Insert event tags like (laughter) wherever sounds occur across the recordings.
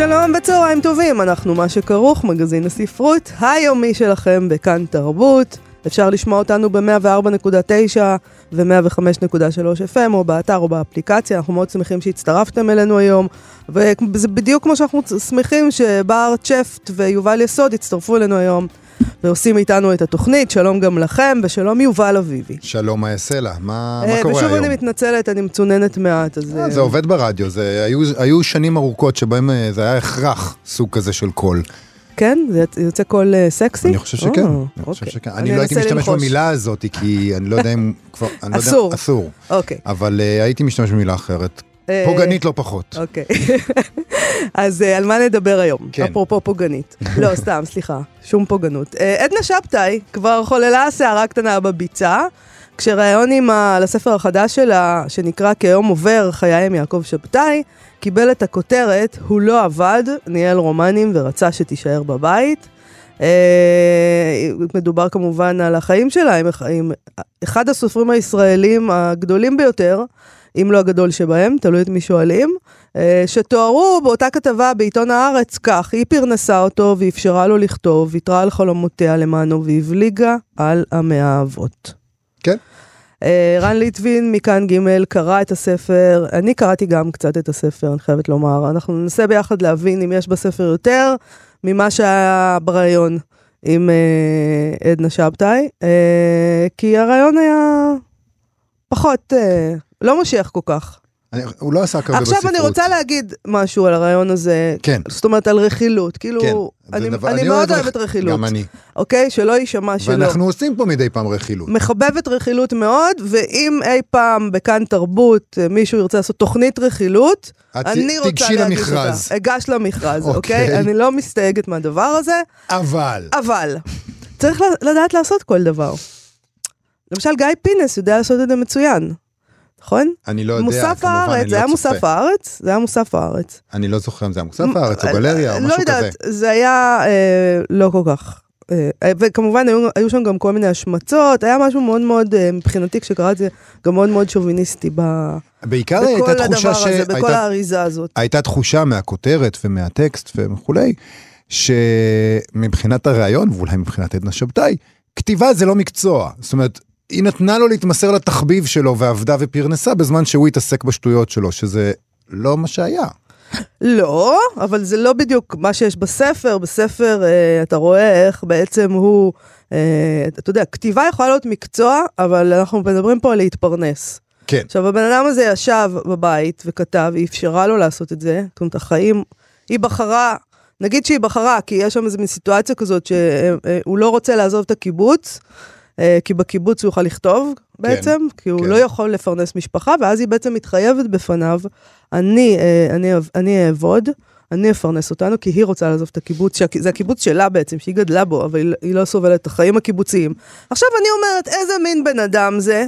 שלום וצהריים טובים, אנחנו מה שכרוך, מגזין הספרות היומי שלכם בכאן תרבות. אפשר לשמוע אותנו ב-104.9 ו-105.3 FM או באתר או באפליקציה, אנחנו מאוד שמחים שהצטרפתם אלינו היום. וזה בדיוק כמו שאנחנו שמחים שבר צ'פט ויובל יסוד הצטרפו אלינו היום ועושים איתנו את התוכנית. שלום גם לכם ושלום יובל אביבי. שלום, לה? מה, אה, מה קורה ושוב היום? אני מתנצלת, אני מצוננת מעט, אז... אה, אה, זה עובד ברדיו, זה, היו, היו שנים ארוכות שבהם אה, זה היה הכרח סוג כזה של קול. כן? זה יוצא קול סקסי? אני חושב שכן, אני חושב אוקיי. שכן. אני לא הייתי משתמש. במילה הזאת, כי אני לא יודע אם כבר... לא (laughs) אסור. אסור. אוקיי. אבל הייתי משתמש במילה אחרת. אה, פוגענית לא פחות. אוקיי. (laughs) אז אה, על מה נדבר היום? כן. אפרופו פוגענית. לא, (laughs) סתם, סליחה, שום פוגענות. אה, עדנה שבתאי כבר חוללה שערה קטנה בביצה, כשראיון עם ה- לספר החדש שלה, שנקרא כיום עובר, חיי עם יעקב שבתאי, קיבל את הכותרת, הוא לא עבד, ניהל רומנים ורצה שתישאר בבית. מדובר כמובן על החיים שלה, עם אחד הסופרים הישראלים הגדולים ביותר, אם לא הגדול שבהם, תלוי את מי שואלים, אה, שתוארו באותה כתבה בעיתון הארץ כך, היא פרנסה אותו ואפשרה לו לכתוב, ויתרה על חלומותיה למענו והבליגה על המאהבות. כן. אה, רן ליטבין מכאן ג' קרא את הספר, אני קראתי גם קצת את הספר, אני חייבת לומר. אנחנו ננסה ביחד להבין אם יש בספר יותר ממה שהיה בריאיון עם אה, עדנה שבתאי, אה, כי הרעיון היה פחות, אה, לא מושך כל כך. אני- הוא לא עסק הרבה עכשיו בספרות. אני רוצה להגיד משהו על הרעיון הזה, כן. זאת אומרת על רכילות, כאילו, כן. אני, דבר- אני אני מאוד אוהב אוהבת רכ- רכילות, גם אני. אוקיי? שלא יישמע שלא. ואנחנו עושים פה מדי פעם רכילות. מחבבת רכילות מאוד, ואם אי פעם בכאן תרבות אה, מישהו ירצה לעשות תוכנית רכילות, את אני רוצה להגיש למכרז. אותה. אגש למכרז, אוקיי? אוקיי. אני לא מסתייגת מהדבר הזה, אבל... אבל צריך לדעת לעשות כל דבר. למשל, גיא פינס יודע לעשות את זה מצוין, נכון? אני לא יודע, מוסף כמובן, הארץ, זה לא היה. מוסף הארץ? זה היה מוסף הארץ. אני לא זוכר אם זה היה מוסף הארץ או גלריה או לא משהו כזה. יודעת, זה היה אה, לא כל כך. אה, וכמובן היו, היו שם גם כל מיני השמצות, היה משהו מאוד מאוד, אה, מבחינתי כשקראתי, גם מאוד מאוד שוביניסטי ב, בעיקר בכל הייתה תחושה הדבר הזה, בכל שהייתה האריזה הזאת. הייתה תחושה מהכותרת ומהטקסט וכולי, שמבחינת הראיון, ואולי מבחינת עדנה שבתאי, כתיבה זה לא מקצוע. זאת אומרת, היא נתנה לו להתמסר לתחביב שלו ועבדה ופרנסה בזמן שהוא התעסק בשטויות שלו, שזה לא מה שהיה. לא, אבל זה לא בדיוק מה שיש בספר. בספר אה, אתה רואה איך בעצם הוא, אה, אתה יודע, כתיבה יכולה להיות מקצוע, אבל אנחנו מדברים פה על להתפרנס. כן. עכשיו, הבן אדם הזה ישב בבית וכתב, היא אפשרה לו לעשות את זה. זאת אומרת, החיים, היא בחרה, נגיד שהיא בחרה, כי יש שם איזו מין סיטואציה כזאת שהוא לא רוצה לעזוב את הקיבוץ, אה, כי בקיבוץ הוא יוכל לכתוב בעצם, כי הוא כן. לא יכול לפרנס משפחה, ואז היא בעצם מתחייבת בפניו, אני, אה, אני, אני אעבוד. אני אפרנס אותנו, כי היא רוצה לעזוב את הקיבוץ, שהק- זה הקיבוץ שלה בעצם, שהיא גדלה בו, אבל היא- היא לא סובלת את החיים הקיבוציים. עכשיו אני אומרת, איזה מין בן אדם זה,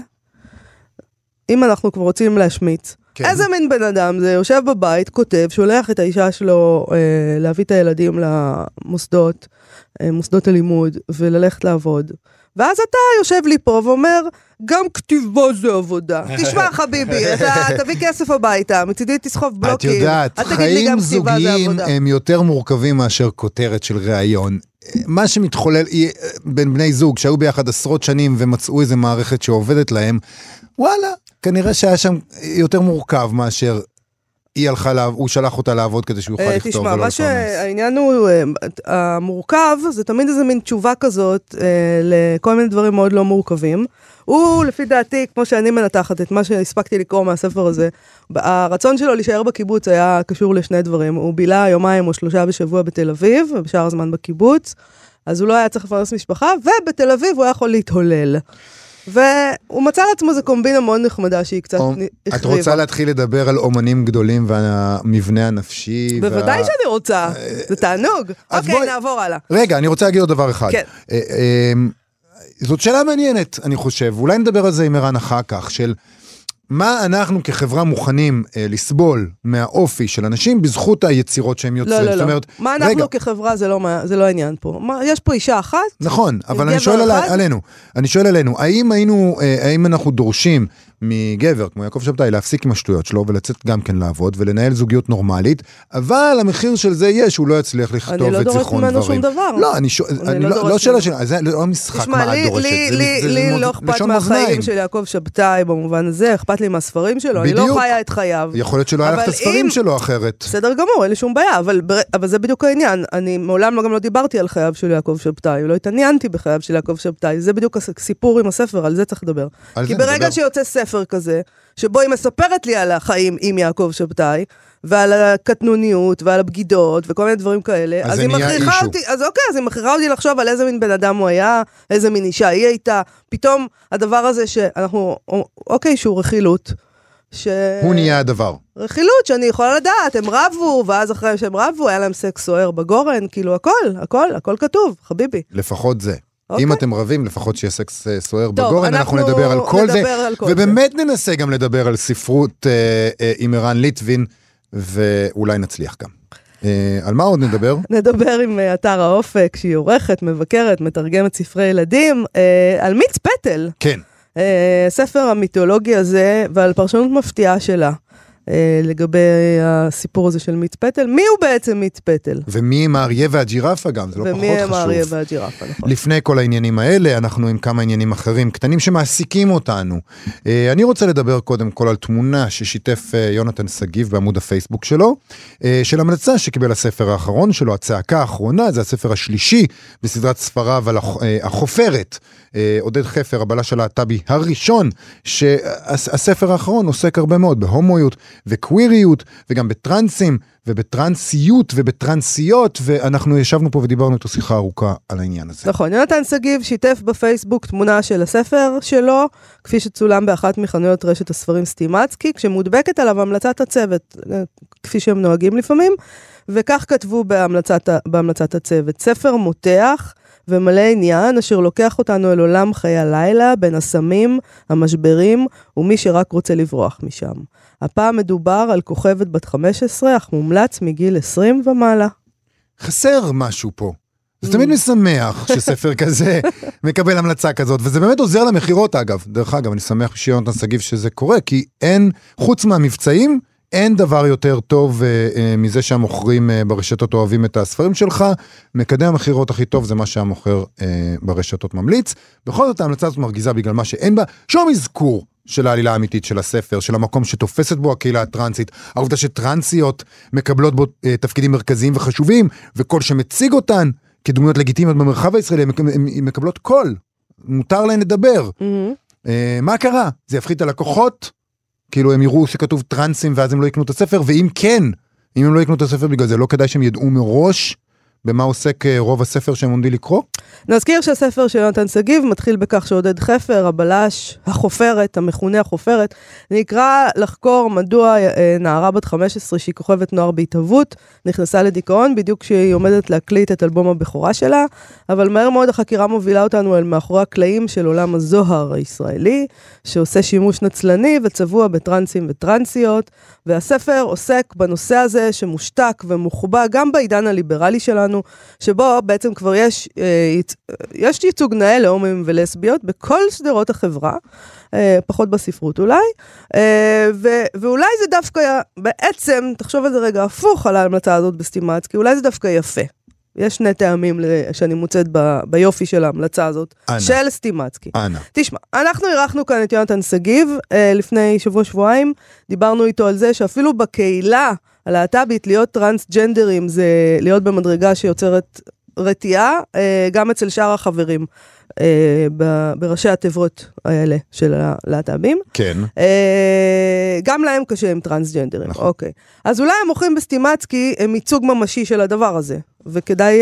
אם אנחנו כבר רוצים להשמיץ, כן. כן. איזה מין בן אדם זה, יושב בבית, כותב, שולח את האישה שלו אה, להביא את הילדים למוסדות, אה, מוסדות הלימוד, וללכת לעבוד. ואז אתה יושב לי פה ואומר, גם כתיבה זה עבודה. (laughs) תשמע חביבי, אתה (laughs) תביא כסף הביתה, מצידי תסחוב את בלוקים. יודעת, תגיד לי חיים זוגיים. הם יותר מורכבים מאשר כותרת של ראיון. מה שמתחולל היא- בין בני זוג שהיו ביחד עשרות שנים ומצאו איזה מערכת שעובדת להם, וואלה, כנראה שהיה שם יותר מורכב מאשר היא הלכה, לעב- הוא שלח אותה לעבוד כדי שהוא יוכל אה, לכתוב תשמע, ולא מה לפרנס. שהעניין הוא, אה, המורכב, זה תמיד איזה מין תשובה כזאת אה, לכל מיני דברים מאוד לא מורכבים. הוא, לפי דעתי, כמו שאני מנתחת את מה שהספקתי לקרוא מהספר הזה, הרצון שלו להישאר בקיבוץ היה קשור לשני דברים. הוא בילה יומיים או שלושה בשבוע בתל אביב, ובשאר הזמן בקיבוץ, אז הוא לא היה צריך לפרנס משפחה, ובתל אביב הוא היה יכול להתהולל. והוא מצא לעצמו איזה קומבינה מאוד נחמדה שהיא קצת או- נ- את החריבה. רוצה להתחיל לדבר על אומנים גדולים והמבנה הנפשי? בוודאי וה- שאני רוצה, זה תענוג. אוקיי, בואי- נעבור הלאה. רגע, אני רוצה להגיד עוד דבר אחד. כן. אה, אה, זאת שאלה מעניינת, אני חושב. אולי נדבר על זה עם ערן אחר כך, של מה אנחנו כחברה מוכנים אה, לסבול מהאופי של אנשים בזכות היצירות שהם יוצרים. לא, לא, זאת לא. אומרת, מה רגע, אנחנו כחברה זה לא זה לא העניין פה. מה- יש פה אישה אחת, נכון, אבל אני שואל על? עלינו, אני שואל עלינו, האם היינו, אה, האם אנחנו דורשים מגבר כמו יעקב שבתאי להפסיק עם השטויות שלו ולצאת גם כן לעבוד ולנהל זוגיות נורמלית, אבל המחיר של זה יהיה שהוא לא יצליח לכתוב לא את דורשת זיכרון ממנו דברים. שום דבר. לא, אני שואל, אני אני לא לא, דורשת לא שאלה ממנו. של, זה לא משחק מה את דורשת, לי, זה- לי, זה- לי לא אכפת מהחיים. של יעקב שבתאי במובן הזה, אכפת לי מהספרים שלו, אני לא בדיוק. חיה את חייו. יכול להיות שלא היה לך את הספרים אם- שלו אחרת. בסדר גמור, אין לי שום בעיה, אבל, אבל זה בדיוק העניין. אני מעולם לא- גם לא דיברתי על חייו של יעקב שבתאי, לא התעניינתי בחייו של יעקב שבתאי. זה בדיוק הסיפור עם הספר, על זה צריך לדבר. כי ברגע. שיוצא ספר כזה, שבו היא מספרת לי על החיים עם יעקב שבתאי, ועל הקטנוניות, ועל הבגידות, וכל מיני דברים כאלה, אז אז זה נהיה אישו. אותי, אז אוקיי, אז היא מכריחה אותי לחשוב על איזה מין בן אדם הוא היה, איזה מין אישה היא הייתה. פתאום הדבר הזה שאנחנו, אוקיי, שהוא רכילות. ש... הוא נהיה הדבר. רכילות שאני יכולה לדעת, הם רבו, ואז אחרי שהם רבו, היה להם סקס סוער בגורן, כאילו הכל, הכל, הכל כתוב, חביבי. לפחות זה. אוקיי. אם אתם רבים, לפחות שיהיה סקס אה, סוער טוב, בגורן, אנחנו אנחנו נדבר על כל זה. נדבר על כל זה. ובאמת ננסה גם לדבר על ספרות אה, אה, עם ערן ליטבין, ואולי נצליח גם. אה, על מה עוד נדבר? נדבר עם אה, אתר האופק, שהיא עורכת, מבקרת, מתרגמת ספרי ילדים, אה, על מיץ פטל, כן. אה, ספר המיתולוגי הזה, ועל פרשנות מפתיעה שלה. אה, לגבי הסיפור הזה של מיץ פטל, מי הוא בעצם מיץ פטל? ומי הם האריה והג'ירפה גם, זה לא פחות ומי הם האריה חשוב. והג'ירפה, נכון. לפני כל העניינים האלה, אנחנו עם כמה עניינים אחרים, קטנים שמעסיקים אותנו. אה, אני רוצה לדבר קודם כל על תמונה ששיתף אה, יונתן שגיב בעמוד הפייסבוק שלו, של המלצה שקיבל הספר האחרון שלו, הצעקה האחרונה, זה הספר השלישי בסדרת ספריו על הח- החופרת. אה, עודד חפר, הבלש הלהט"בי הראשון, שהספר האחרון עוסק הרבה מאוד בהומואיות וקוויריות, וגם בטרנסים, ובטרנסיות ובטרנסיות, ואנחנו ישבנו פה ודיברנו איתו שיחה ארוכה על העניין הזה. נכון, יונתן שגיב שיתף בפייסבוק תמונה של הספר שלו, כפי שצולם באחת מחנויות רשת הספרים סטימצקי, כשמודבקת עליו המלצת הצוות, אה, כפי שהם נוהגים לפעמים, וכך כתבו בהמלצת, בהמלצת הצוות. ספר מותח ומלא עניין, אשר לוקח אותנו אל עולם חיי הלילה, בין הסמים, המשברים, ומי שרק רוצה לברוח משם. הפעם מדובר על כוכבת בת 15, אך מומלץ מגיל 20 ומעלה. חסר משהו פה. זה Mm. תמיד משמח שספר (laughs) כזה מקבל המלצה כזאת, וזה באמת עוזר למכירות אגב. דרך אגב, אני שמח בשביל יונתן שגיב שזה קורה, כי אין, חוץ מהמבצעים, אין דבר יותר טוב אה, אה, מזה שהמוכרים אה, ברשתות אוהבים את הספרים שלך. מקדם המכירות הכי טוב זה מה שהמוכר ברשתות ממליץ. בכל זאת ההמלצה הזאת מרגיזה בגלל מה שאין בה שום אזכור של העלילה האמיתית של הספר, של המקום שתופסת בו הקהילה הטרנסית, העובדה שטרנסיות מקבלות בו תפקידים מרכזיים וחשובים, וכל שמציג אותן כדמויות לגיטימיות במרחב הישראלי, הן מק- הן מקבלות קול, מותר להן לדבר. אה, מה קרה? זה יפחית את הלקוחות? כאילו הם יראו שכתוב טרנסים ואז הם לא יקנו את הספר, ואם כן, אם הם לא יקנו את הספר בגלל זה, לא כדאי שהם ידעו מראש במה עוסק אה, רוב הספר שהם עומדים לקרוא? נזכיר שהספר של יונתן שגיב מתחיל בכך שעודד חפר, הבלש, החופרת, המכונה החופרת, נקרא לחקור מדוע אה, נערה בת 15 שהיא כוכבת נוער בהתהוות, נכנסה לדיכאון בדיוק כשהיא עומדת להקליט את אלבום הבכורה שלה, אבל מהר מאוד החקירה מובילה אותנו אל מאחורי הקלעים של עולם הזוהר הישראלי, שעושה שימוש נצלני וצבוע בטרנסים וטרנסיות, והספר עוסק בנושא הזה שמושתק ומוחבא גם בעידן הליברלי שלנו, שבו בעצם כבר יש, אה, ייצ- יש ייצוג נאה להומואים ולסביות בכל שדרות החברה, אה, פחות בספרות אולי, אה, ו- ואולי זה דווקא, בעצם, תחשוב על זה רגע הפוך על ההמלצה הזאת בסטימצקי, אולי זה דווקא יפה. יש שני טעמים שאני מוצאת ב- ביופי של ההמלצה הזאת, אנא. של סטימצקי. אנא. תשמע, אנחנו אירחנו כאן את יונתן שגיב אה, לפני שבוע-שבועיים, דיברנו איתו על זה שאפילו בקהילה הלהט"בית להיות טרנסג'נדרים זה להיות במדרגה שיוצרת רתיעה, אה, גם אצל שאר החברים אה, בראשי התיבות האלה של הלהט"בים. כן. אה, גם להם קשה עם טרנסג'נדרים, נכון. אוקיי. אז אולי המוחים בסטימצקי הם ייצוג ממשי של הדבר הזה, וכדאי,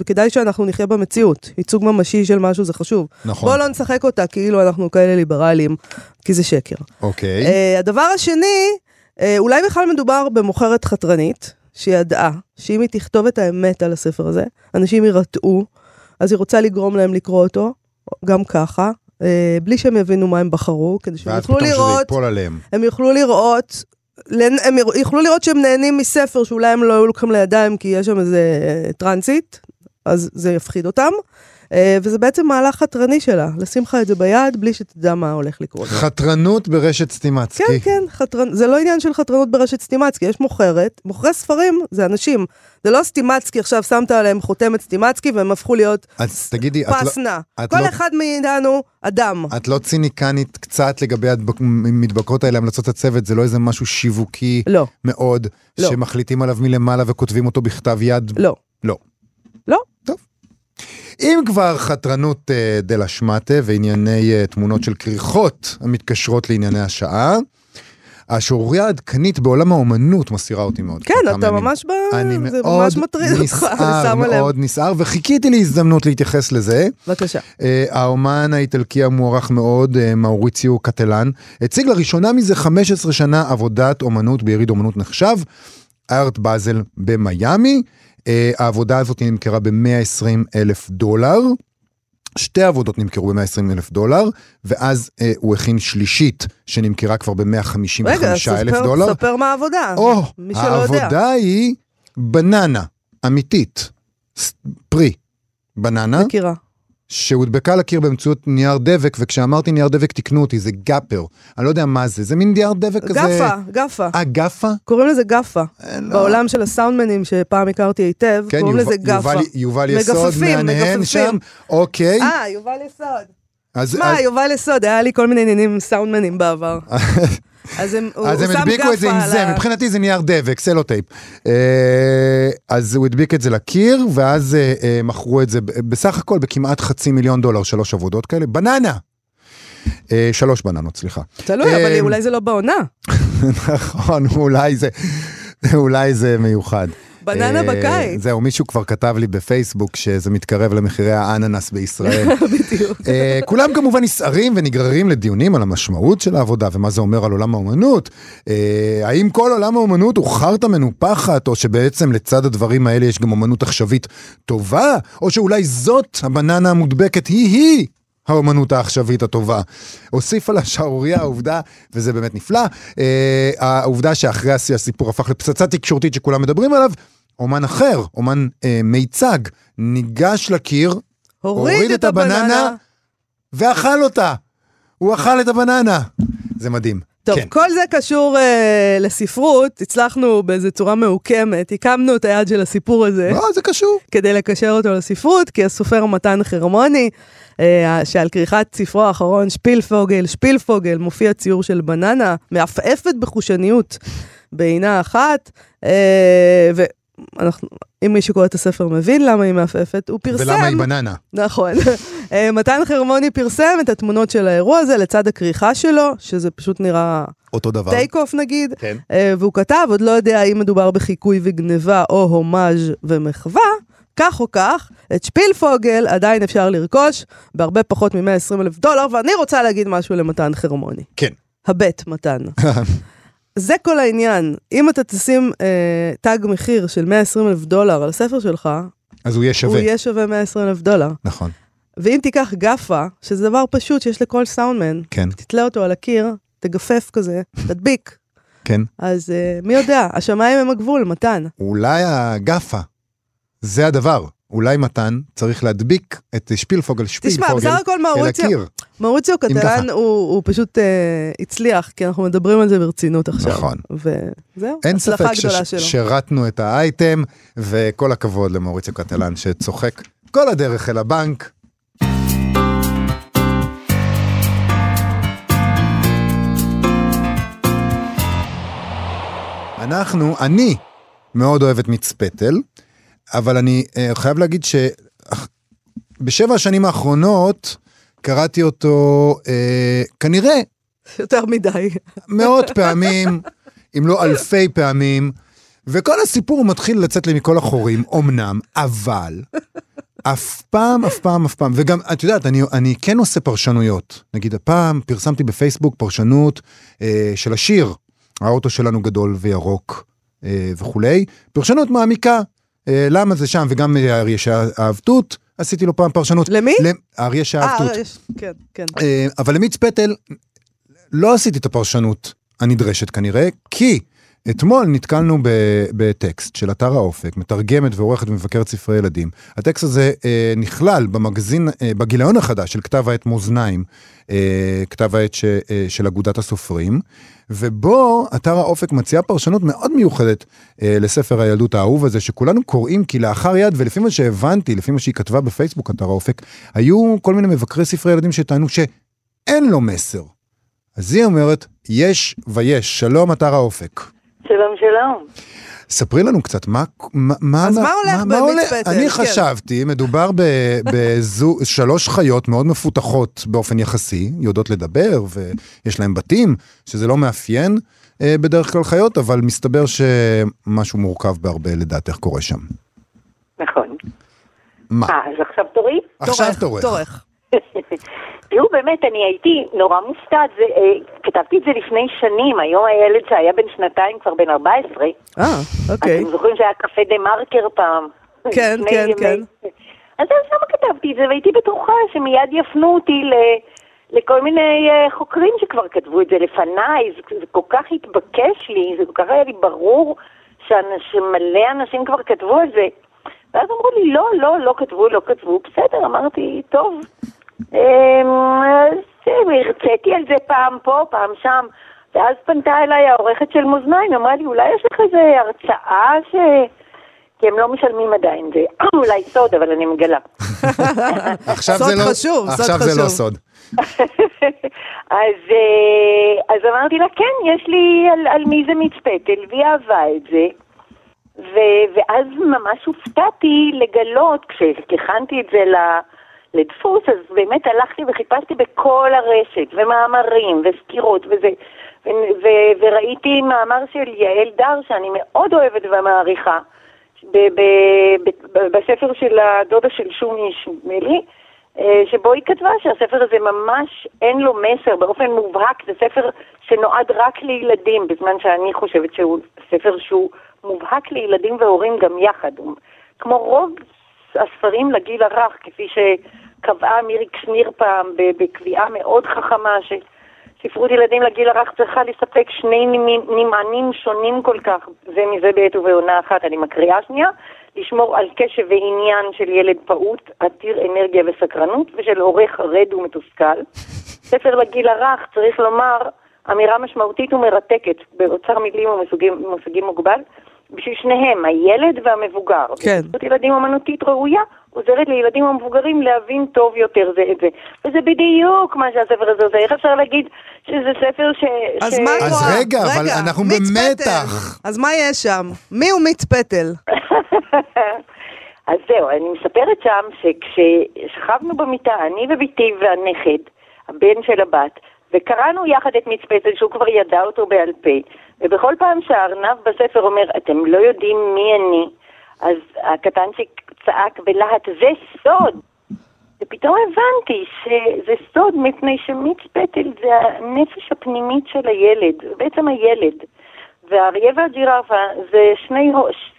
וכדאי שאנחנו נחיה במציאות. ייצוג ממשי של משהו זה חשוב. נכון. בואו לא נשחק אותה כאילו אנחנו כאלה ליברליים, כי זה שקר. אוקיי. הדבר השני, אולי בכלל מדובר במוכרת חתרנית, שידעה שאם היא תכתוב את האמת על הספר הזה, אנשים יירתעו, אז היא רוצה לגרום להם לקרוא אותו, גם ככה, אה, בלי שהם יבינו מה הם בחרו, כדי שהם ואז יוכלו פתאום שזה לראות, ייפול עליהם. הם יוכלו לראות, הם יוכלו לראות שהם נהנים מספר שאולי הם לא היו לוקחים לידיים כי יש שם איזה אה, טרנסית, אז זה יפחיד אותם. אה, וזה בעצם מהלך חתרני שלה, לשים לך את זה ביד בלי שתדע מה הולך לקרות. חתרנות ברשת סטימצקי. כן, כן, חתרנ... זה לא עניין של חתרנות ברשת סטימצקי, יש מוכרת, מוכרי ספרים זה אנשים. זה לא סטימצקי, עכשיו שמת עליהם חותמת סטימצקי והם הפכו להיות אז תגידי, את לא-. את כל לא- אחד מאיתנו אדם. את לא ציניקנית קצת לגבי המדבקות האלה, המלצות הצוות, זה לא איזה משהו שיווקי לא, מאוד, לא. שמחליטים עליו מלמעלה וכותבים אותו בכתב יד? לא. לא. אם כבר חתרנות אה, דלה שמטה וענייני אה, תמונות של כריכות המתקשרות לענייני השעה, השערורייה העדכנית בעולם האומנות מסעירה אותי מאוד. כן, אתה כמה ימים. ממש ב... אני זה מאוד נסער. מאוד נסער, וחיכיתי להזדמנות להתייחס לזה. בבקשה. אה, האומן האיטלקי המוערך מאוד, אה, מאוריציו קטלן, הציג לראשונה מזה 15 שנה עבודת אומנות ביריד אומנות נחשב, ארט באזל במיאמי. אה, העבודה הזאת נמכרה ב-120 אלף דולר. שתי עבודות נמכרו ב-120 אלף דולר, ואז אה, הוא הכין שלישית שנמכרה כבר ב-155 רגע, אלף דולר. ספר מה העבודה. או, מי שלא יודע. העבודה היא בננה, אמיתית, פרי, בננה, מכירה. שהודבקה לקיר באמצעות נייר דבק, וכשאמרתי נייר דבק תקנו אותי, זה gaffer. אני לא יודע מה זה, זה מין נייר דבק כזה... גפה, גפה. אה, גפה? קוראים לזה גפה. אה, לא. בעולם של הסאונדמנים שפעם הכרתי היטב, כן, קוראים יובל- לזה גפה. יובל- יובל יסוד מהנהן. שם, אוקיי. אה, יובל יסוד. אז- שמע, אז- יובל יסוד, היה לי כל מיני עניינים עם סאונדמנים בעבר. (laughs) אז הם, הוא, אז הוא הם הדביקו את זה עם זה, ה- מבחינתי זה נייר דבק, סלוטייפ. אה, אז הוא הדביק את זה לקיר, ואז אה, אה, מכרו את זה בסך הכל בכמעט חצי מיליון דולר, שלוש עבודות כאלה. בננה! שלוש בננות, סליחה. תלוי, אבל אולי זה לא בעונה. (laughs) נכון, אולי זה, אולי זה מיוחד. בננה אה, בקיץ. זהו, מישהו כבר כתב לי בפייסבוק שזה מתקרב למחירי האננס בישראל. (laughs) בדיוק. אה, כולם כמובן נסערים ונגררים לדיונים על המשמעות של העבודה ומה זה אומר על עולם האומנות. אה, האם כל עולם האומנות הוא חרטא מנופחת, או שבעצם לצד הדברים האלה יש גם אומנות עכשווית טובה, או שאולי זאת הבננה המודבקת היא-היא. האומנות העכשווית הטובה. הוסיף על השערורייה העובדה, וזה באמת נפלא, אה, העובדה שאחרי השיא הסיפור הפך לפצצה תקשורתית שכולם מדברים עליו, אומן אחר, אומן אה, מיצג, ניגש לקיר, הוריד את הבננה. ואכל אותה. הוא אכל את הבננה. זה מדהים. טוב, כן. כל זה קשור אה, לספרות, הצלחנו באיזו צורה מעוקמת, הקמנו את היד של הסיפור הזה. לא, זה קשור. כדי לקשר אותו לספרות, כי הסופר מתן חרמוני, אה, שעל כריכת ספרו האחרון, שפילפוגל, שפילפוגל, מופיע ציור של בננה, מעפעפת בחושניות בעינה אחת, אה, ואנחנו, אם מישהו קורא את הספר מבין למה היא מעפעפת, הוא פרסם... ולמה היא בננה? נכון. (laughs) אה, מתן חרמוני פרסם את התמונות של האירוע הזה לצד הכריכה שלו, שזה פשוט נראה אותו דבר. טייק אוף נגיד, כן. אה, והוא כתב, עוד לא יודע האם מדובר בחיקוי וגניבה או הומאז' ומחווה, כך או כך, את שפילפוגל עדיין אפשר לרכוש בהרבה פחות מ-120 אלף דולר, ואני רוצה להגיד משהו למתן חרמוני. כן. הבט, מתן. (laughs) זה כל העניין. אם אתה תשים אה, תג מחיר של 120 אלף דולר על הספר שלך, אז הוא יהיה הוא שווה. יהיה שווה 120 אלף דולר. נכון. ואם תיקח גאפה, שזה דבר פשוט שיש לכל סאונדמן, כן, תתלה אותו על הקיר, תגפף כזה, תדביק. כן. אז uh, מי יודע, השמיים הם הגבול, מתן. אולי הגאפה, זה הדבר. אולי מתן צריך להדביק את שפילפוגל שפילפוגל אל הקיר. מאוריציו. קטלן הוא, הוא פשוט uh, הצליח, כי אנחנו מדברים על זה ברצינות עכשיו. נכון. וזהו, אין הצלחה ספק גדולה שלו. ששירתנו את האייטם, וכל הכבוד למאוריציו קטלן שצוחק כל הדרך אל הבנק. אנחנו, אני מאוד אוהב את מיץ פטל, אבל אני אה, חייב להגיד שבשבע השנים האחרונות קראתי אותו אה, כנראה יותר מדי. מאות (laughs) פעמים, אם לא אלפי פעמים, וכל הסיפור מתחיל לצאת לי מכל החורים, אמנם, אבל אף פעם, אף פעם, אף פעם, וגם, את יודעת, אני, אני כן עושה פרשנויות. נגיד, הפעם פרסמתי בפייסבוק פרשנות אה, של השיר, האוטו שלנו גדול וירוק אה, וכולי, פרשנות מעמיקה, למה זה שם, וגם אה, יש העבדות, עשיתי לו פעם פרשנות. למי? אריה שאהב תות. אה, כן, כן. אה, אבל למיץ פטל לא עשיתי את הפרשנות הנדרשת כנראה, כי אתמול נתקלנו בטקסט של אתר האופק, מתרגמת ועורכת ומבקרת ספרי ילדים. הטקסט הזה אה, נכלל במגזין, אה, בגיליון החדש של כתב העת מאזניים, אה, כתב העת ש, אה, של אגודת הסופרים, ובו אתר האופק מציע פרשנות מאוד מיוחדת אה, לספר הילדות האהוב הזה, שכולנו קוראים כי לאחר יד, ולפי מה שהבנתי, לפי מה שהיא כתבה בפייסבוק, אתר האופק, היו כל מיני מבקרי ספרי ילדים שטענו שאין לו מסר. אז היא אומרת, יש ויש, שלום אתר האופק. שלום, שלום. ספרי לנו קצת, מה, מה, מה, אז מה הולך במיץ פטל? אני כן. חשבתי, מדובר בשלוש (laughs) חיות מאוד מפותחות באופן יחסי, יודעות לדבר ויש להם בתים, שזה לא מאפיין אה, בדרך כלל חיות, אבל מסתבר שמשהו מורכב בהרבה לדעתך קורה שם. נכון. מה? אה, אז עכשיו תורי? עכשיו תורך. תראו, באמת, אני הייתי נורא מופתעת. זה, אה, כתבתי את זה לפני שנים, היום הילד שהיה בן שנתיים, כבר בן 14. אה, אוקיי. אתם זוכרים שהיה קפה דה מרקר פעם? (laughs) כן, כן, ימי- כן. אז אז למה כתבתי את זה, והייתי בטוחה שמיד יפנו אותי ל... לכל מיני אה, חוקרים שכבר כתבו את זה לפניי, זה, זה כל כך התבקש לי, זה כל כך היה לי ברור שמלא אנשים כבר כתבו על זה. ואז אמרו לי, לא, לא, לא כתבו, לא כתבו, בסדר, אמרתי, טוב. אמ, הרציתי על זה פעם פה, פעם שם, ואז פנתה אליי העורכת של מאזניים, אמרה לי, אולי יש לך איזה הרצאה ש... כי הם לא משלמים עדיין, זה (clears throat) אולי סוד, אבל אני מגלה. עכשיו סוד זה לא, חשוב, סוד עכשיו זה לא. סוד. אז, אה, אז אמרתי לה, כן, יש לי על, על מי זה מיץ פטל, והיא אהבה את זה. ו, ואז ממש הופתעתי לגלות, כשהכנתי את זה ל- לדפוס, אז באמת הלכתי וחיפשתי בכל הרשת, ומאמרים, וסקירות, וזה, ו, ו, וראיתי מאמר של יעל דר, שאני מאוד אוהבת ומעריכה, ב- ב- ב- בספר של הדודה של שוני שמלי, אה, שבו היא כתבה שהספר הזה ממש אין לו מסר באופן מובהק, זה ספר שנועד רק לילדים, בזמן שאני חושבת שהוא ספר שהוא מובהק לילדים והורים גם יחד. כמו רוב הספרים לגיל הרך, כפי שקבעה מירי שניר פעם בקביעה מאוד חכמה, שספרות ילדים לגיל הרך צריכה לספק שני נמענים שונים כל כך, זה מזה בעת ובעונה אחת, אני מקריאה שנייה, לשמור על קשב ועניין של ילד פעוט, עתיר אנרגיה וסקרנות, ושל הורה חרד ומתוסכל. ספר לגיל הרך, צריך לומר, אמירה משמעותית ומרתקת, באוצר מילים ומושגים מושגים מוגבל, בשביל שניהם, הילד והמבוגר. כן. וספרות ילדים אומנותית ראויה עוזרת לילדים המבוגרים להבין טוב יותר זה את זה. וזה בדיוק מה שהספר הזה עושה. איך אפשר להגיד שזה ספר ש... אז ש... מה אז רואה? רגע, אבל אנחנו במתח. פטל. אז מה יש שם? מי הוא מיץ פטל? (laughs) אז זהו, אני מספרת שם שכששכבנו במיטה, אני ובתי והנכד, הבן של הבת, וקראנו יחד את מיץ פטל, שהוא כבר ידע אותו בעל פה, ובכל פעם שהארנב בספר אומר, אתם לא יודעים מי אני, אז הקטנצ'יק צעק בלהט, זה סוד! ופתאום הבנתי שזה סוד מפני שמיץ פטל זה הנפש הפנימית של הילד, בעצם הילד. והאריה והג'ירפה זה שני,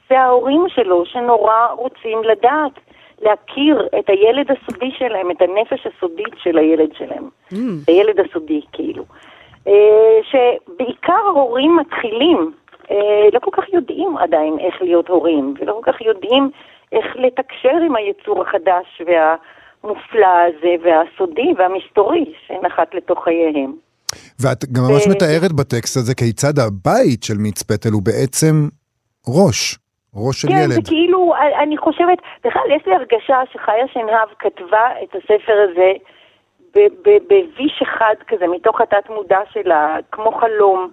זה ההורים שלו שנורא רוצים לדעת, להכיר את הילד הסודי שלהם, את הנפש הסודית של הילד שלהם. הילד הסודי, כאילו. אה, שבעיקר הורים מתחילים, לא כל כך יודעים עדיין איך להיות הורים, ולא כל כך יודעים איך לתקשר עם היצור החדש והמופלא הזה, והסודי והמסתורי שנחת לתוך חייהם. ואת גם ממש ו- מתארת בטקסט הזה כיצד הבית של מיץ פטל הוא בעצם ראש, ראש של כן, ילד. זה כאילו, אני חושבת, בכלל יש לי הרגשה שחיה שנהב כתבה את הספר הזה בוויש אחד כזה, מתוך התת מודע שלה, כמו חלום.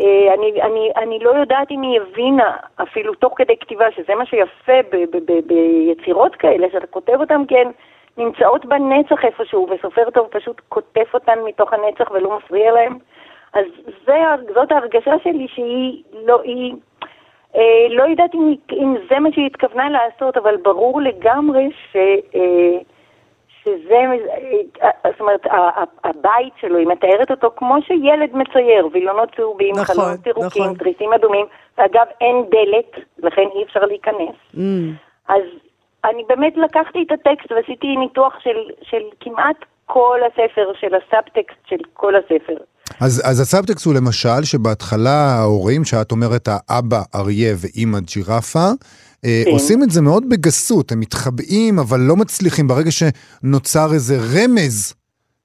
אה, אני, אני, אני לא יודעת אם היא הבינה, אפילו תוך כדי כתיבה, שזה מה שיפה ב- ב- ב- ביצירות כאלה, שאתה כותב אותן כן, נמצאות בנצח איפשהו, וסופר טוב פשוט כותב אותן מתוך הנצח ולא מפריע להם. אז זה, זאת ההרגשה שלי שהיא לא, היא... אה, לא יודעת אם, אם זה מה שהיא התכוונה לעשות, אבל ברור לגמרי ש, אה, שזה, אה, זאת אומרת, הבית שלו, היא מתארת אותו כמו שילד מצייר, וילונות צהובים, נכון, חלונות ירוקים, נכון. תריסים אדומים, ואגב אין דלת, לכן אי אפשר להיכנס. Mm. אז אני באמת לקחתי את הטקסט ועשיתי ניתוח של, של כמעט כל הספר, של הסאבטקסט של כל הספר. אז, אז הסאבטקסט הוא למשל שבהתחלה ההורים, שאת אומרת האבא אריה ואימא ג'ירפה, כן. עושים את זה מאוד בגסות, הם מתחבאים אבל לא מצליחים, ברגע שנוצר איזה רמז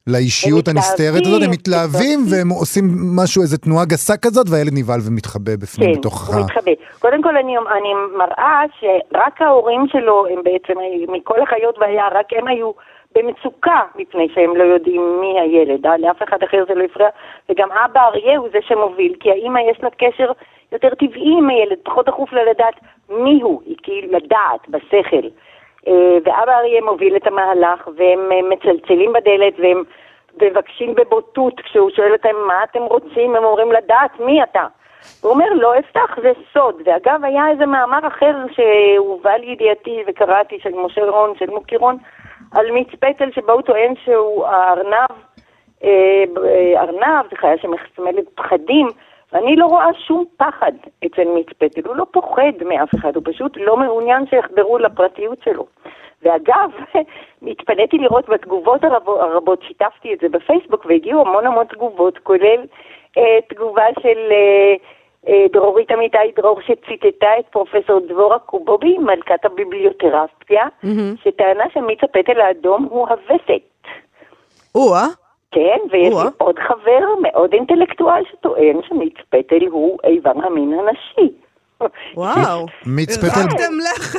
לאישיות הנסתרת הזאת, הם מתלהבים, והם עושים משהו, איזה תנועה גסה כזאת, והילד נבהל ומתחבא בפנים כן, בתוך הוא ה... מתחבא. קודם כל אני, אני מראה שרק ההורים שלו הם בעצם, מכל החיות ביער, רק הם היו במצוקה מפני שהם לא יודעים מי הילד, אה? לאף אחד אחר זה לא הפריע, וגם אבא אריה הוא זה שמוביל, כי האמא יש לה קשר יותר טבעי עם הילד, פחות דחוף לה לדעת מי הוא, היא כאילו לדעת, בשכל. אה, ואבא אריה מוביל את המהלך, והם אה, מצלצלים בדלת, והם מבקשים בבוטות, כשהוא שואל אותם מה אתם רוצים, הם אומרים לדעת מי אתה. הוא אומר, לא אפתח, זה סוד. ואגב, היה איזה מאמר אחר שהובא לידיעתי וקראתי, של משה רון, של מוקי רון, על מיץ פטל, שבו הוא טוען שהוא הארנב, אה, ארנב, זה חיה שמסמלת פחדים, ואני לא רואה שום פחד אצל מיץ פטל, הוא לא פוחד מאף אחד, הוא פשוט לא מעוניין שיחדרו לפרטיות שלו. ואגב, (laughs) התפניתי לראות בתגובות הרבות, שיתפתי את זה בפייסבוק, והגיעו המון המון תגובות, כולל אה, תגובה של אה, אה, דרורית אמיתי דרור, שציטטה את פרופסור דבורה קובובי, מלכת הביבליותרפיה, שטענה שמיץ הפטל האדום הוא הווסת. או-אה, כן, ויש לי. עוד חבר מאוד אינטלקטואל שטוען שמיץ פטל הוא איבר המין הנשי. וואו. מיץ פטל.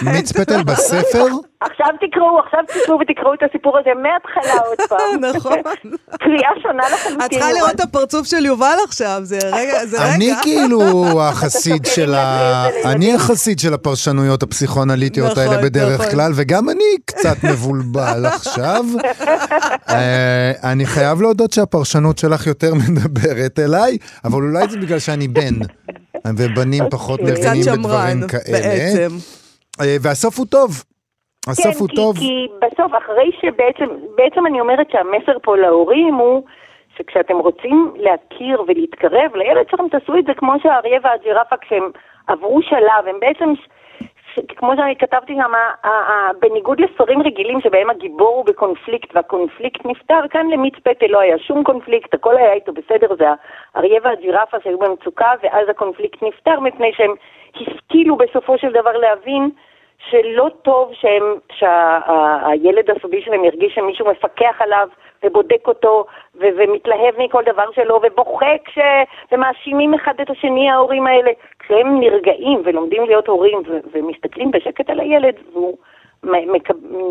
מיץ פטל בספר? עכשיו תקראו, עכשיו תקראו ותקראו את הסיפור הזה מההתחלה עוד פעם. (laughs) נכון. קריאה שונה לחלוטין. את צריכה לראות את הפרצוף של יובל עכשיו, זה רגע, זה אני רגע. כאילו החסיד (laughs) של ה... (laughs) אני החסיד של הפרשנויות הפסיכואנליטיות נכון, האלה בדרך נכון. כלל, וגם אני קצת מבולבל עכשיו. אה, אני חייב להודות שהפרשנות שלך יותר מדברת אליי, אבל אולי זה בגלל שאני בן, ובנים פחות אוקיי. וקצת מבינים בדברים כאלה. בעצם. אה, והסוף הוא טוב. הסוף כן, הוא כי, טוב. כי בסוף, אחרי שבעצם, בעצם אני אומרת שהמסר פה להורים הוא שכשאתם רוצים להכיר ולהתקרב לילד שלכם, תעשו את זה כמו שהאריה והג'ירפה כשהם עברו שלב, הם בעצם, כמו שאני כתבתי ה- בניגוד לספרים רגילים שבהם הגיבור הוא בקונפליקט והקונפליקט נפתר, כאן למיץ פטל לא היה שום קונפליקט, הכל היה איתו בסדר, זה האריה והג'ירפה שהיו במצוקה, ואז הקונפליקט נפתר מפני שהם השכילו בסופו של דבר להבין שלא טוב שהם, שהילד הסודי שלהם ירגיש שמישהו מפקח עליו ובודק אותו ו- ומתלהב מכל דבר שלו ובוכה כש... ומאשימים אחד את השני ההורים האלה. כשהם נרגעים ולומדים להיות הורים ו- ומסתכלים בשקט על הילד והוא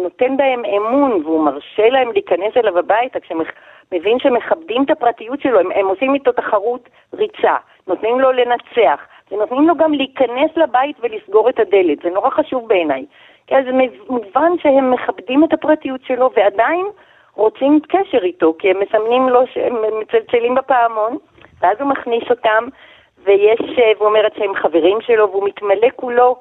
נותן בהם אמון והוא מרשה להם להיכנס אליו הביתה כשמבין שמכבדים את הפרטיות שלו, הם, הם עושים איתו תחרות ריצה, נותנים לו לנצח ונותנים לו גם להיכנס לבית ולסגור את הדלת, זה נורא חשוב בעיניי. כי אז מובן שהם מכבדים את הפרטיות שלו ועדיין רוצים קשר איתו, כי הם מסמנים לו שהם מצלצלים בפעמון, ואז הוא מכניס אותם, ויש, אה, והוא אומר שהם חברים שלו, והוא מתמלא כולו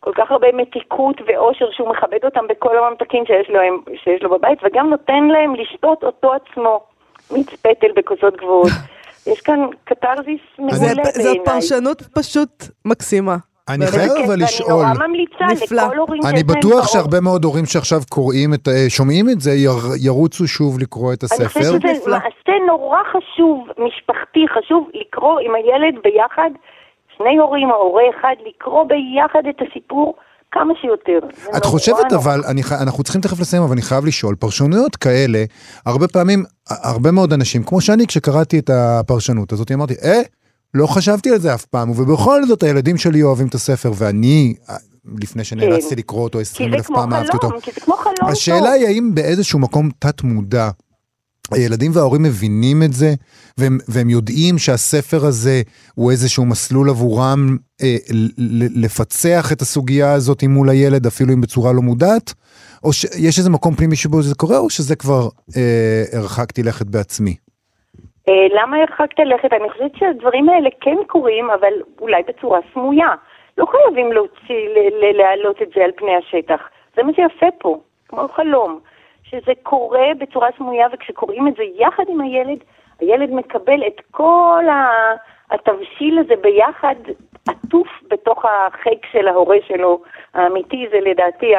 כל כך הרבה מתיקות ואושר שהוא מכבד אותם בכל הממתקים שיש לו, שיש לו בבית, וגם נותן להם לשתות אותו עצמו, מיץ פטל בכוסות גבוהות. (laughs) יש כאן קתרזיס מעולה בעיניי. זאת פרשנות פשוט מקסימה. אני. חייב כן, אבל ואני לשאול. נורא ממליצה נפלא. לכל הורים אני שיש להם בטוח באור. שהרבה מאוד הורים שעכשיו קוראים את, ה- שומעים את זה, יר- ירוצו שוב לקרוא את אני חושבת הספר. שזה נפלא. מעשה נורא חשוב, משפחתי, חשוב לקרוא עם הילד ביחד, שני הורים או הורה אחד, לקרוא ביחד את הסיפור כמה שיותר. את חושבת נורא. אבל, אני, אנחנו צריכים תכף לסיים, אבל אני חייב לשאול, פרשנויות כאלה, הרבה פעמים, הרבה מאוד אנשים, כמו שאני כשקראתי את הפרשנות הזאת, אמרתי, אה, לא חשבתי על זה אף פעם, ובכל זאת הילדים שלי אוהבים את הספר, ואני, לפני שנאלצתי כן. לקרוא אותו כי 20 זה אלף פעם אהבתי אותו. כי זה כמו חלום השאלה טוב. היא האם באיזשהו מקום תת מודע, הילדים וההורים מבינים את זה, והם, והם יודעים שהספר הזה הוא איזשהו מסלול עבורם אה, לפצח את הסוגיה הזאת מול הילד, אפילו אם בצורה לא מודעת, או שיש איזה מקום פנימי שבו זה קורה, או שזה כבר אה, הרחקתי לכת בעצמי. אה, למה הרחקת לכת? אני חושבת שהדברים האלה כן קורים, אבל אולי בצורה סמויה. לא חייבים להוציא, להעלות את זה על פני השטח. זה מה שיפה פה, כמו חלום. שזה קורה בצורה סמויה, וכשקוראים את זה יחד עם הילד, הילד מקבל את כל התבשיל הזה ביחד, עטוף בתוך החיק של ההורה שלו. האמיתי זה לדעתי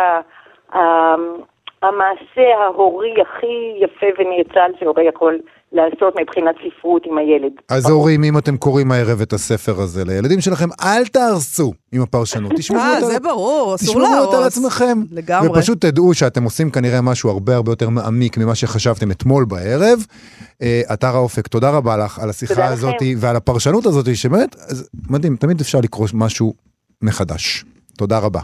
המעשה ההורי הכי יפה ונאצל שהורה יכול לעשות מבחינת ספרות עם הילד. אז הורים, אם אתם קוראים הערב את הספר הזה לילדים שלכם, אל תהרסו עם הפרשנות. (laughs) תשמרו אה, אותה- זה ברור, אסור תשמרו להרוס. אותה לעצמכם. לגמרי. ופשוט תדעו שאתם עושים כנראה משהו הרבה הרבה יותר מעמיק ממה שחשבתם אתמול בערב. אה, אתר האופק, תודה רבה לך על השיחה. הזאת ועל הפרשנות הזאת, שבאמת, אז מדהים, תמיד אפשר לקרוא משהו מחדש. תודה רבה.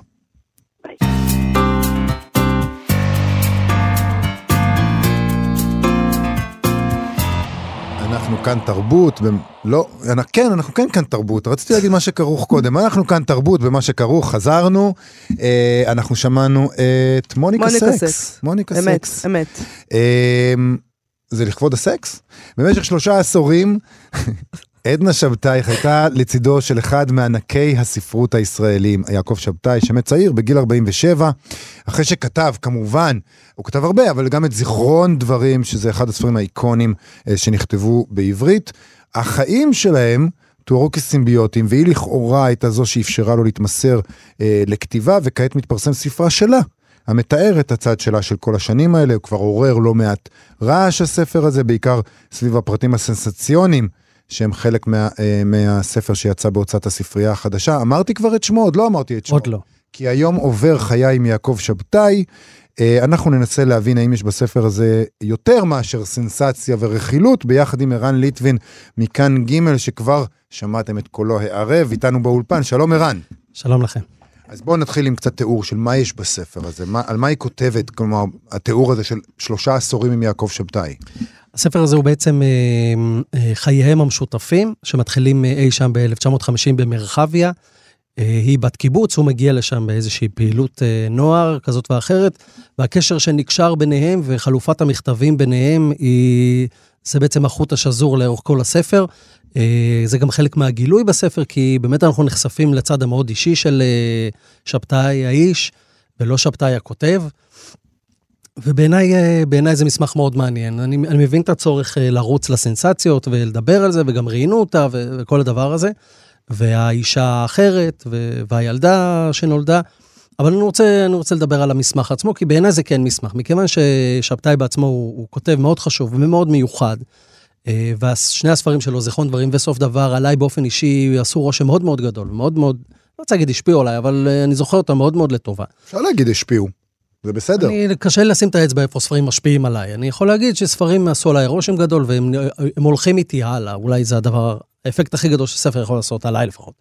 אנחנו כאן תרבות, במ... לא, אנ- כן, אנחנו כן כאן תרבות, רציתי להגיד מה שכרוך קודם, אנחנו כאן תרבות במה שכרוך, חזרנו, אה, אנחנו שמענו את מוניקה מוניקה סקס. סקס. מוניקה אמת, סקס. אמת. אמ, זה לכבוד הסקס? במשך שלושה עשורים, עדנה שבתאי הייתה לצידו של אחד מענקי הספרות הישראלים, יעקב שבתאי, שמת צעיר בגיל 47, אחרי שכתב, כמובן, הוא כתב הרבה, אבל גם את זיכרון דברים, שזה אחד הספרים האיקונים אה, שנכתבו בעברית. החיים שלהם תוארו כסימביוטים, והיא לכאורה הייתה זו שאפשרה לו להתמסר אה, לכתיבה, וכעת מתפרסם ספרה שלה. המתאר את הצד שלה של כל השנים האלה, הוא כבר עורר לא מעט רעש הספר הזה, בעיקר סביב הפרטים הסנסציוניים, שהם חלק מה, אה, מהספר שיצא בהוצאת הספרייה החדשה. אמרתי כבר את שמו, עוד לא אמרתי את שמו. עוד לא. כי היום עובר חיי עם יעקב שבתאי. אה, אנחנו ננסה להבין האם יש בספר הזה יותר מאשר סנסציה ורכילות, ביחד עם ערן ליטבין מכאן ג' שכבר שמעתם את קולו הערב, איתנו באולפן. שלום ערן. שלום לכם. אז בואו נתחיל עם קצת תיאור של מה יש בספר הזה, מה, על מה היא כותבת, כלומר, התיאור הזה של שלושה עשורים עם יעקב שבתאי. הספר הזה הוא בעצם אה, אה, חייהם המשותפים, שמתחילים אה, אי שם ב-1950 במרחביה. היא בת קיבוץ, הוא מגיע לשם באיזושהי פעילות נוער כזאת ואחרת, והקשר שנקשר ביניהם וחלופת המכתבים ביניהם היא, זה בעצם החוט השזור לאורך כל הספר. זה גם חלק מהגילוי בספר, כי באמת אנחנו נחשפים לצד המאוד אישי של שבתאי האיש, ולא שבתאי הכותב. ובעיניי אה, זה מסמך מאוד מעניין. אני, אני מבין את הצורך אה, לרוץ לסנסציות ולדבר על זה, וגם ראיינו אותה ו- וכל הדבר הזה. והאישה האחרת, ו- והילדה שנולדה. אבל אני רוצה, אני רוצה לדבר על המסמך עצמו, כי בעיניי זה כן מסמך. מכיוון ששבתאי בעצמו הוא, הוא כותב מאוד חשוב ומאוד מיוחד. אה, ושני הספרים שלו, זיכרון דברים וסוף דבר, עליי באופן אישי עשו רושם מאוד מאוד גדול, מאוד מאוד, לא רוצה להגיד השפיעו עליי, אבל אני זוכר אותם מאוד מאוד לטובה. אפשר להגיד השפיעו, זה בסדר. אני, קשה לי לשים את האצבע איפה ספרים משפיעים עליי. אני יכול להגיד שספרים עשו עליי רושם גדול, והם הם הולכים איתי הלאה. אולי זה הדבר, האפקט הכי גדול שספר יכול לעשות, עליי לפחות.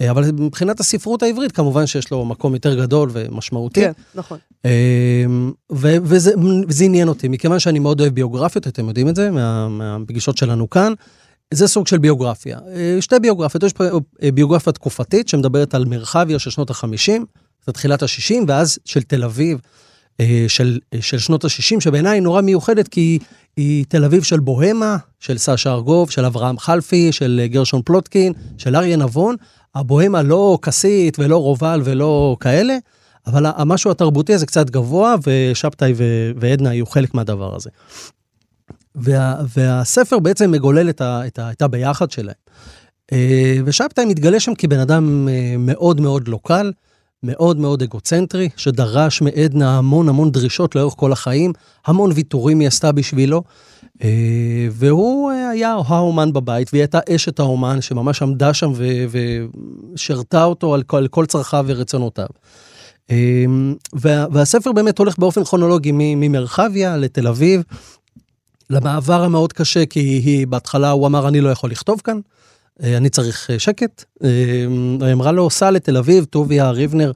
אה, אבל מבחינת הספרות העברית, כמובן שיש לו מקום יותר גדול ומשמעותי. כן, נכון. אה, ו- וזה, וזה עניין אותי, מכיוון שאני מאוד אוהב ביוגרפיות, אתם יודעים את זה, מה, מהפגישות שלנו כאן. זה סוג של ביוגרפיה. אה, שתי ביוגרפיות, יש פה אה, ביוגרפיה תקופתית שמדברת על מרחביה של שנות ה-50, זה תחילת ה-60, ואז של תל אביב אה, של, אה, של שנות ה-60, שבעיניי היא נורא מיוחדת, כי היא, היא תל אביב של בוהמה, של סשה ארגוב, של אברהם חלפי, של אה, גרשון פלוטקין, של אריה נבון. הבוהמה לא כסית ולא רובל ולא כאלה, אבל המשהו התרבותי הזה קצת גבוה, ושבתאי ו- ועדנה היו חלק מהדבר הזה. וה, והספר בעצם מגולל את, ה, את, ה, את הביחד שלהם. ושבתאי מתגלה שם כבן אדם מאוד מאוד לוקל, מאוד מאוד אגוצנטרי, שדרש מעדנה המון המון דרישות לאורך כל החיים, המון ויתורים היא עשתה בשבילו, אה, והוא אה, היה האומן בבית, והיא הייתה אשת האומן שממש עמדה שם ושרתה אותו על כל, על כל צרכיו ורצונותיו. אה, וה, והספר באמת הולך באופן כרונולוגי ממרחביה לתל אביב, למעבר המאוד קשה, כי היא בהתחלה, הוא אמר, אני לא יכול לכתוב כאן, אני צריך אה, שקט. אה, היא אמרה לו, סע לתל אביב, טוביה ריבנר,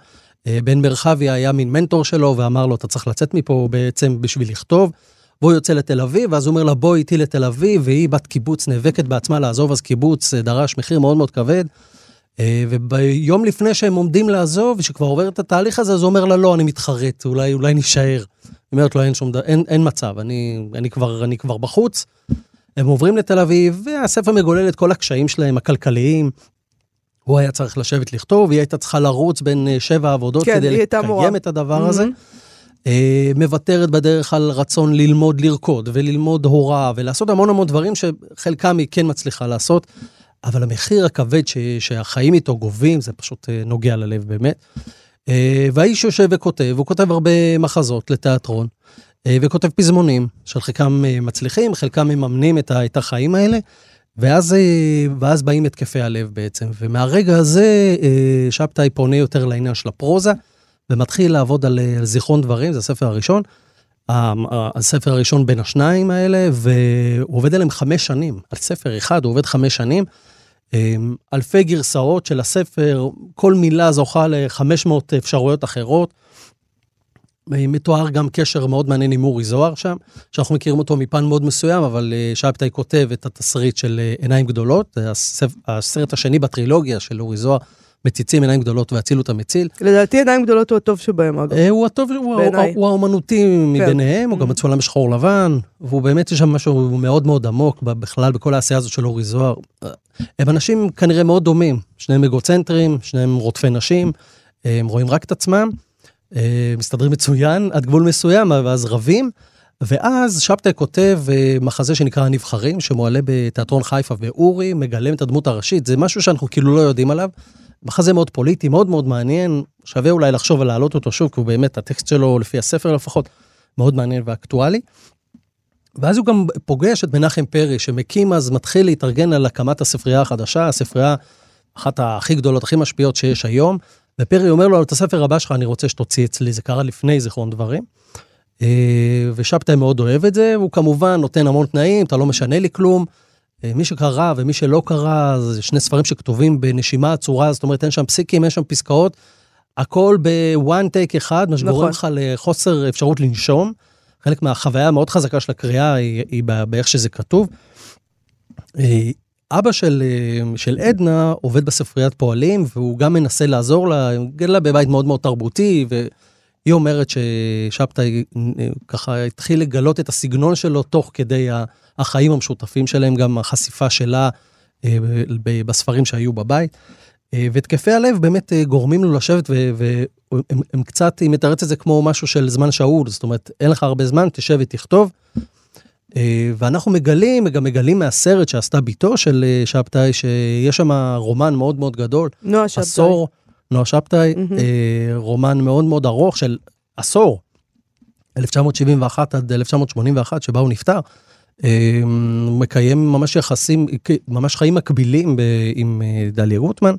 אה, בן מרחביה היה מין מנטור שלו, ואמר לו, אתה צריך לצאת מפה בעצם בשביל לכתוב. והוא יוצא לתל אביב, ואז הוא אומר לה, בואי איתי לתל אביב, והיא בת קיבוץ, נאבקת בעצמה לעזוב, אז קיבוץ אה, דרש מחיר מאוד מאוד כבד. אה, וביום לפני שהם עומדים לעזוב, שכבר עובר את התהליך הזה, אז הוא אומר לה, לא, אני מתחרט, אולי, אולי נישאר. היא אומרת לו, אין שום אין, אין מצב, אני, אני, כבר, אני כבר בחוץ. הם עוברים לתל אביב, והספר מגולל את כל הקשיים שלהם, הכלכליים. הוא היה צריך לשבת לכתוב, היא הייתה צריכה לרוץ בין אה, שבע עבודות כן, כדי הייתה מורה. לקיים את הדבר הזה. Mhm. אה, מוותרת בדרך על רצון ללמוד לרקוד וללמוד הוראה ולעשות המון המון דברים שחלקם היא כן מצליחה לעשות, אבל המחיר הכבד ש, שהחיים איתו גובים, זה פשוט אה, נוגע ללב באמת. והאיש יושב וכותב, הוא כותב הרבה מחזות לתיאטרון, וכותב פזמונים, של חלקם אה, מצליחים, חלקם מממנים את החיים האלה, ואז, אה, ואז באים התקפי הלב בעצם. ומהרגע הזה אה, שבתאי פונה יותר לעניין של הפרוזה, ומתחיל לעבוד על, אה, על זיכרון דברים, זה הספר הראשון. הספר הראשון בין השניים האלה, והוא עובד עליהם חמש שנים. על ספר אחד הוא עובד חמש שנים. אלפי גרסאות של הספר, כל מילה זוכה ל-500 אפשרויות אחרות. אה, מתואר גם קשר מאוד מעניין עם אורי זוהר שם, שאנחנו מכירים אותו מפן מאוד מסוים, אבל אה, שבתאי כותב את התסריט של אה, עיניים גדולות, הספ- הסרט השני בטרילוגיה של אורי זוהר, מציצים עיניים גדולות והצילו את המציל. לדעתי עיניים גדולות הוא הטוב שבהם, אגב. אה, הוא הטוב, הוא, האומנותי מביניהם, הוא גם Mm. מצולם בשחור לבן, והוא באמת, יש שם משהו מאוד מאוד עמוק בכלל בכל העשייה הזאת של אורי זוהר. אה, הם אנשים כנראה מאוד דומים, שניהם אגוצנטרים, שניהם רודפי נשים, אה, הם רואים רק את עצמם, אה, מסתדרים מצוין עד גבול מסוים, ואז רבים. ואז שבתאי כותב אה, מחזה שנקרא הנבחרים, שמועלה בתיאטרון חיפה ואורי, מגלם את הדמות הראשית, זה משהו שאנחנו כאילו לא יודעים עליו. מחזה מאוד פוליטי, מאוד מאוד מעניין, שווה אולי לחשוב על להעלות אותו שוב, כי הוא באמת, הטקסט שלו, לפי הספר לפחות, מאוד מעניין ואקטואלי. ואז הוא גם פוגש את מנחם פרי, שמקים אז, מתחיל להתארגן על הקמת הספרייה החדשה, הספרייה, אחת הכי גדולות, הכי משפיעות שיש היום, ופרי אומר לו, את הספר הבא שלך אני רוצה שתוציא אצלי, זה קרה לפני זיכרון דברים. אה, ושבתאי מאוד אוהב את זה, והוא כמובן נותן המון תנאים, אתה לא משנה לי כלום. אה, מי שקרא ומי שלא קרא, זה שני ספרים שכתובים בנשימה עצורה, זאת אומרת, אין שם פסיקים, אין שם פסקאות, הכל בוואן טייק אחד, מה שגורם נכון. לך לחוסר אפשרות לנשום. חלק מהחוויה המאוד חזקה של הקריאה היא, היא באיך שזה כתוב. אבא של, אה, של עדנה עובד בספריית פועלים, והוא גם מנסה לעזור לה, היא גדלה בבית מאוד מאוד תרבותי, והיא אומרת ששבתאי אה, ככה התחיל לגלות את הסגנון שלו תוך כדי החיים המשותפים שלהם, גם החשיפה שלה אה, בספרים שהיו בבית. והתקפי הלב באמת גורמים לו לשבת, והם הם קצת, היא מתרצת את זה כמו משהו של זמן שאול, זאת אומרת, אין לך הרבה זמן, תשב ותכתוב. אה, ואנחנו מגלים, גם מגלים מהסרט שעשתה בתו של אה, שבתאי, שיש שם רומן מאוד מאוד גדול, נועה שבתאי. עשור, נועה שבתאי. אה, רומן מאוד מאוד ארוך של עשור, 1971 עד 1981, שבה הוא נפטר. הוא מקיים ממש יחסים, ממש חיים מקבילים ב- עם דליה גוטמן.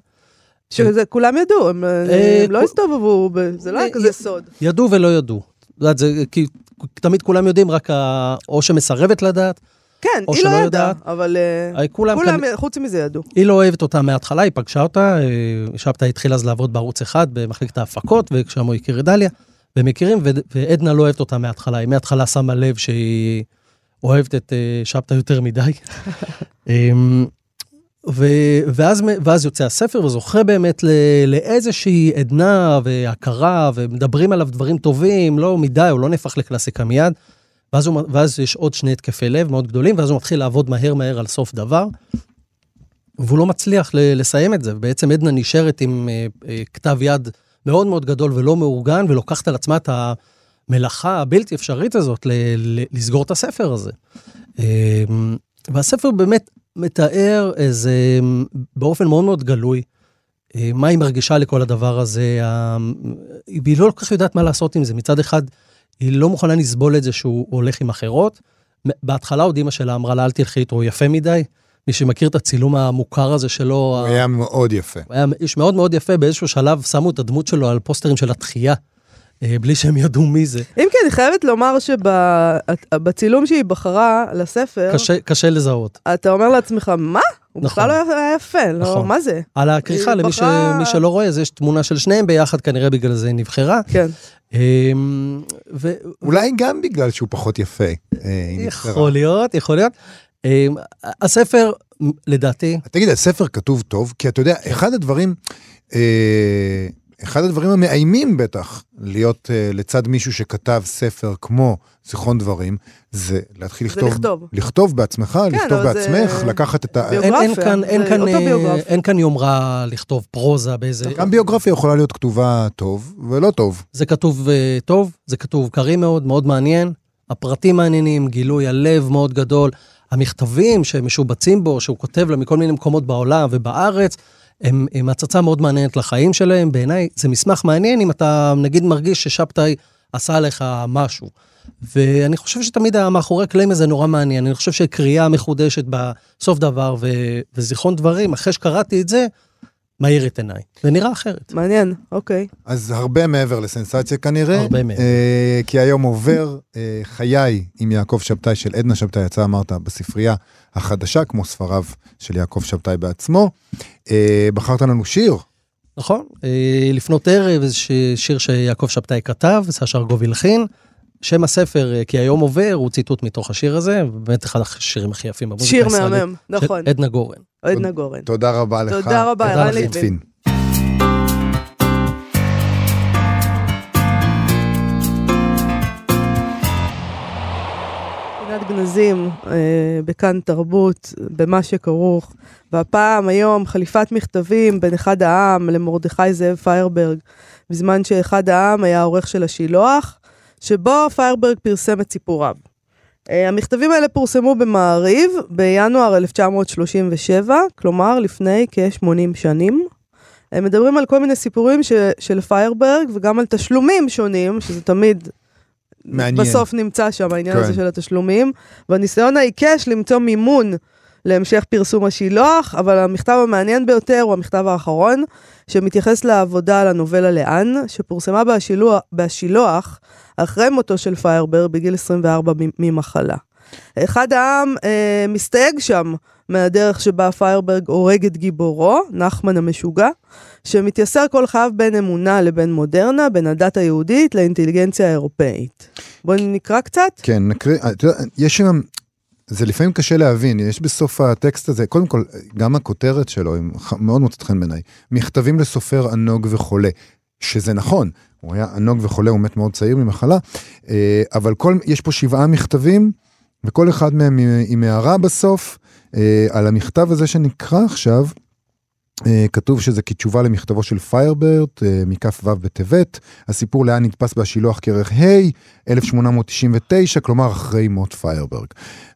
שזה כולם ידעו, הם הם לא הסתובבו, זה לא היה כזה סוד. ידעו ולא ידעו. יודעת, זה כי תמיד כולם יודעים, רק ה... או שמסרבת לדעת, כן, או היא לא שלא ידעה, יודעת. אבל אה, כולם, כולם, כאן, חוץ מזה ידעו. היא לא אוהבת אותה מההתחלה, היא פגשה אותה, אה, שבתאי התחיל אז לעבוד בערוץ אחד במחלקת ההפקות, ושם הוא הכיר את דליה, והם מכירים, ו- ועדנה לא אוהבת אותה מההתחלה, היא מההתחלה שמה לב שהיא אוהבת את אה, שבתאי יותר מדי. (laughs) ו- ואז, ואז יוצא הספר וזוכה באמת ל- לאיזושהי עדנה והכרה, ומדברים עליו דברים טובים, לא מדי, הוא לא נהפך לקלאסיקה מיד. ואז, הוא, ואז יש עוד שני התקפי לב מאוד גדולים, ואז הוא מתחיל לעבוד מהר מהר על סוף דבר. והוא לא מצליח ל- לסיים את זה, ובעצם עדנה נשארת עם אה, אה, כתב יד מאוד מאוד גדול ולא מאורגן, ולוקחת על עצמה את המלאכה הבלתי אפשרית הזאת ל- ל- לסגור את הספר הזה. אה, והספר באמת מתאר איזה, באופן מאוד מאוד גלוי, אה, מה היא מרגישה לכל הדבר הזה, ה- והיא לא כל כך יודעת מה לעשות עם זה. מצד אחד, היא לא מוכנה לסבול את זה שהוא הולך עם אחרות. בהתחלה עוד אימא שלה אמרה לה, אל תלכי איתו, הוא יפה מדי. מי שמכיר את הצילום המוכר הזה שלו, הוא ה- היה מאוד יפה. הוא היה איש מאוד מאוד יפה, באיזשהו שלב שמו את הדמות שלו על פוסטרים של התחייה, בלי שהם ידעו מי זה. אם כי אני חייבת לומר שבצילום שהיא בחרה לספר, קשה, קשה לזהות. אתה אומר לעצמך, מה? הוא נכון. בכלל לא היה יפה, לא, נכון. מה זה? על הכריכה, למי ש... בחרה- מי שלא רואה, אז יש תמונה של שניהם ביחד, כנראה בגלל זה היא נבחרה. כן. אה, ו... אולי גם בגלל שהוא פחות יפה. אה, היא נבחרה. יכול להיות, יכול להיות. אה, הספר, לדעתי, תגיד, הספר כתוב טוב, כי אתה יודע, אחד הדברים, אה, אחד הדברים המאיימים בטח, להיות אה, לצד מישהו שכתב ספר כמו זיכרון דברים, זה להתחיל זה לכתוב, לכתוב. לכתוב בעצמך, לכתוב אבל זה- בעצמך, לקחת את ה... ביוגרפיה. אין, אין כאן, אין כאן, אה. אין כאן יומרה לכתוב פרוזה באיזה... גם ביוגרפיה יכולה להיות כתובה טוב ולא טוב. זה כתוב אה, טוב, זה כתוב קריא מאוד, מאוד מעניין. הפרטים מעניינים, גילוי הלב מאוד גדול. המכתבים שמשובצים בו, שהוא כותב לה מכל מיני מקומות בעולם ובארץ, הם, הם הצצה מאוד מעניינת לחיים שלהם, בעיניי זה מסמך מעניין אם אתה נגיד מרגיש ששבתאי עשה לך משהו. ואני חושב שתמיד המאחורי הקלעים הזה נורא מעניין, אני חושב שקריאה מחודשת בסוף דבר ו, וזיכרון דברים, אחרי שקראתי את זה, מאיר את עיניי. זה נראה אחרת. מעניין, אוקיי. אז הרבה מעבר לסנסציה כנראה. הרבה מעבר. אה, כי היום עובר אה, חיי עם יעקב שבתאי של עדנה שבתאי, יצא אמרת בספרייה החדשה, כמו ספריו של יעקב שבתאי בעצמו. אה, בחרת לנו שיר. נכון, אה, לפנות ערב, איזה שיר שיעקב שבתאי כתב, סשה ארגוב הלחין. שם הספר, אה, כי היום עובר, הוא ציטוט מתוך השיר הזה, ובאמת אחד השירים הכי יפים במוזיקה שיר הישראלית. מהמם, נכון. של עדנה גורן. עדנה גורן. תודה רבה לך. תודה רבה, ערן. ליטבין. פינת גנזים אה, בכאן תרבות, במה שכרוך. והפעם, היום, חליפת מכתבים בין אחד העם למרדכי זאב פיירברג, בזמן שאחד העם היה העורך של השילוח, שבו פיירברג פרסם את סיפוריו. אה, המכתבים האלה פורסמו במעריב בינואר 1937, כלומר לפני כ-80 שנים. הם מדברים על כל מיני סיפורים ש, של פיירברג וגם על תשלומים שונים, שזה תמיד מעניין. בסוף נמצא שם העניין כן. הזה של התשלומים, והניסיון העיקש למצוא מימון להמשך פרסום השילוח, אבל המכתב המעניין ביותר הוא המכתב האחרון, שמתייחס לעבודה על הנובלה לאן, שפורסמה בהשילוח, בהשילוח אחרי מותו של פיירבר בגיל 24 מ- ממחלה. אחד העם אה, מסתייג שם מהדרך שבה פיירברג הורג את גיבורו, נחמן המשוגע, שמתייסר כל חייו בין אמונה לבין מודרנה, בין הדת היהודית לאינטליגנציה האירופאית. בואו נקרא קצת. כן, נקריא, אתה יודע, יש שם, זה לפעמים קשה להבין, יש בסוף הטקסט הזה, קודם כל, גם הכותרת שלו, מאוד מוצאת חן בעיניי, מכתבים לסופר ענוג וחולה, שזה נכון, הוא היה ענוג וחולה, הוא מת מאוד צעיר ממחלה, אה, אבל כל, יש פה שבעה מכתבים, וכל אחד מהם עם- הערה בסוף, אה, על המכתב הזה שנקרא עכשיו, כתוב שזה כתשובה למכתבו של פיירברט, אה, מכ"ו בטבת, הסיפור לאן נתפס בהשילוח כרך ה', 1899, כלומר אחרי מות פיירברג.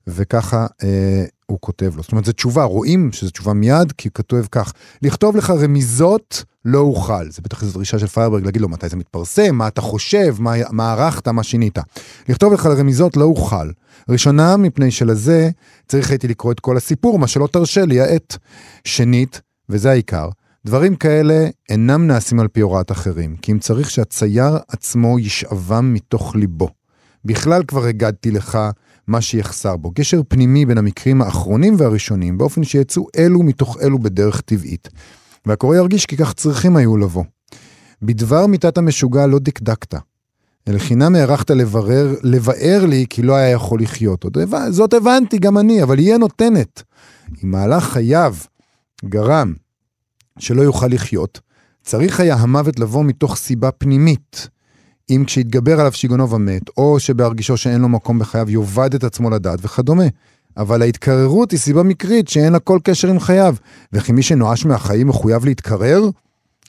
וככה אה, הוא כותב לו. זאת אומרת, זו תשובה, רואים שזו תשובה מיד, כי כותב כך, לכתוב לך רמיזות לא אוכל. זה בטח איזו דרישה של פיירברג להגיד לו מתי זה מתפרסם, מה אתה חושב, מה, מה ערכת, מה שינית. לכתוב לך רמיזות לא אוכל. ראשונה, מפני שלזה צריך הייתי לקרוא את כל הסיפור, מה שלא תרשה לי העת. שנית, וזה העיקר, דברים כאלה אינם נעשים על פי הוראת אחרים, כי אם צריך שהצייר עצמו ישאבם מתוך ליבו. בכלל כבר הגדתי לך מה שיחסר בו, קשר פנימי בין המקרים האחרונים והראשונים, באופן שיצאו אלו מתוך אלו בדרך טבעית. והקורא ירגיש כי כך צריכים היו לבוא. בדבר מיתת המשוגע לא דקדקת. לחינם הערכת לברר, לבאר לי כי לא היה יכול לחיות. זאת הבנתי גם אני, אבל היא הנותנת. אם מהלך חייו גרם שלא יוכל לחיות, צריך היה המוות לבוא מתוך סיבה פנימית. אם כשהתגבר עליו שיגעונו ומת, או שבהרגישו שאין לו מקום בחייו יאבד את עצמו לדעת וכדומה. אבל ההתקררות היא סיבה מקרית שאין לה כל קשר עם חייו, וכי מי שנואש מהחיים מחויב להתקרר?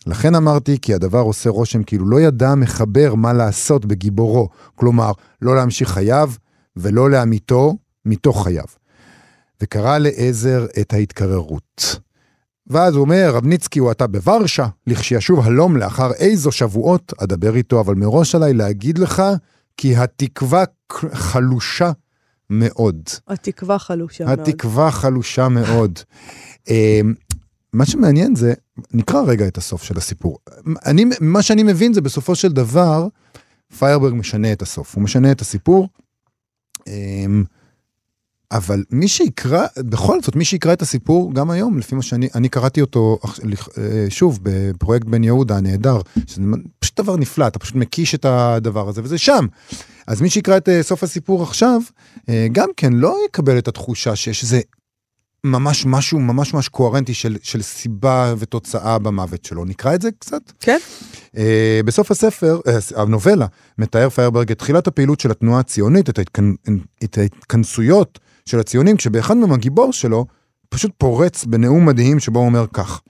לכן אמרתי כי הדבר עושה רושם כאילו לא ידע המחבר מה לעשות בגיבורו, כלומר, לא להמשיך חייו ולא להמיתו מתוך חייו. וקרא לעזר את ההתקררות. ואז הוא אומר, רבניצקי הוא אתה בוורשה, לכשישוב הלום לאחר איזו שבועות, אדבר איתו, אבל מראש עליי להגיד לך, כי התקווה חלושה מאוד. התקווה חלושה מאוד. התקווה חלושה מאוד. (laughs) אמ, מה שמעניין זה, נקרא רגע את הסוף של הסיפור. אני, מה שאני מבין זה בסופו של דבר, פיירברג משנה את הסוף, הוא משנה את הסיפור. אבל מי שיקרא, בכל זאת, מי שיקרא את הסיפור, גם היום, לפי מה שאני, אני קראתי אותו אה, שוב בפרויקט בן יהודה הנהדר, שזה פשוט דבר נפלא, אתה פשוט מקיש את הדבר הזה, וזה שם. אז מי שיקרא את אה, סוף הסיפור עכשיו, אה, גם כן לא יקבל את התחושה שיש איזה ממש משהו ממש ממש קוהרנטי של, של סיבה ותוצאה במוות שלו. נקרא את זה קצת? כן. Uh, בסוף הספר, uh, הנובלה, מתאר פיירברג את תחילת הפעילות של התנועה הציונית, את, ההתכנ... את ההתכנסויות של הציונים, כשבאחד מהם הגיבור שלו פשוט פורץ בנאום מדהים שבו הוא אומר כך: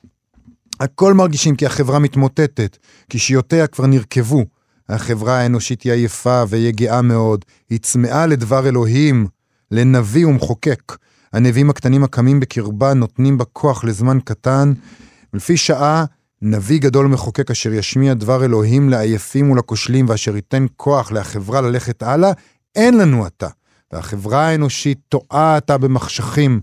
הכל מרגישים כי החברה מתמוטטת, כי שיותיה כבר נרקבו. החברה האנושית היא עייפה ויגעה מאוד, היא צמאה לדבר אלוהים, לנביא ומחוקק. הנביאים הקטנים הקמים בקרבה נותנים בה כוח לזמן קטן, ולפי שעה, נביא גדול מחוקק אשר ישמיע דבר אלוהים לעייפים ולכושלים, ואשר ייתן כוח לחברה ללכת הלאה, אין לנו עתה. והחברה האנושית טועה עתה במחשכים,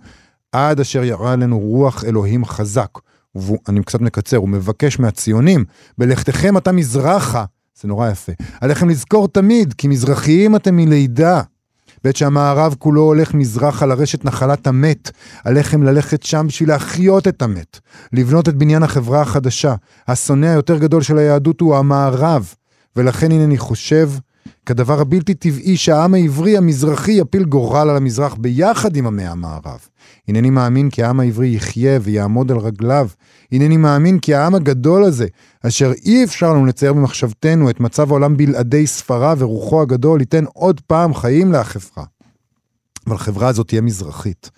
עד אשר ירה עלינו רוח אלוהים חזק. ואני קצת מקצר, הוא מבקש מהציונים, בלכתכם אתה מזרחה, זה נורא יפה, עליכם לזכור תמיד, כי מזרחיים אתם מלידה. בעת שהמערב כולו הולך מזרחה לרשת נחלת המת, עליכם ללכת שם בשביל להחיות את המת, לבנות את בניין החברה החדשה. השונא היותר גדול של היהדות הוא המערב, ולכן הנני חושב כדבר הבלתי טבעי שהעם העברי המזרחי יפיל גורל על המזרח ביחד עם עמי המערב. הנני מאמין כי העם העברי יחיה ויעמוד על רגליו. הנני מאמין כי העם הגדול הזה, אשר אי אפשר לנו לצייר במחשבתנו את מצב העולם בלעדי ספרה ורוחו הגדול, ייתן עוד פעם חיים לחברה. אבל החברה הזאת תהיה מזרחית.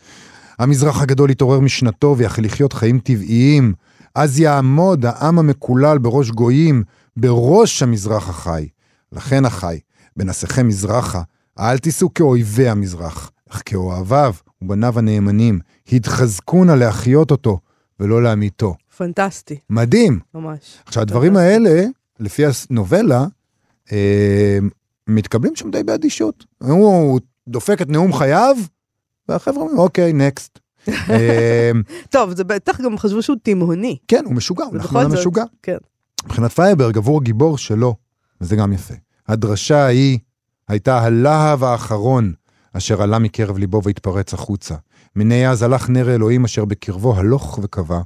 המזרח הגדול יתעורר משנתו ויחל לחיות חיים טבעיים. אז יעמוד העם המקולל בראש גויים, בראש המזרח החי. לכן החי, בנסיכם מזרחה, אל תיסעו כאויבי המזרח, אך כאוהביו ובניו הנאמנים, התחזקו להחיות אותו ולא להמיתו. פנטסטי, מדהים. ממש. עכשיו, הדברים האלה, לפי הנובלה, אה, מתקבלים שם די באדישות. הוא דופק את נאום חייו, והחבר'ה אומרים, אוקיי, next. אה, (laughs) טוב, זה בטח גם חשבו שהוא תימהוני. כן, הוא משוגע, הוא נחמן המשוגע. כן. מבחינת פיירברג, עבור הגיבור שלו, וזה גם יפה. הדרשה ההיא הייתה הלהב האחרון אשר עלה מקרב ליבו והתפרץ החוצה. מני אז הלך נר אלוהים אשר בקרבו הלוך וכבה,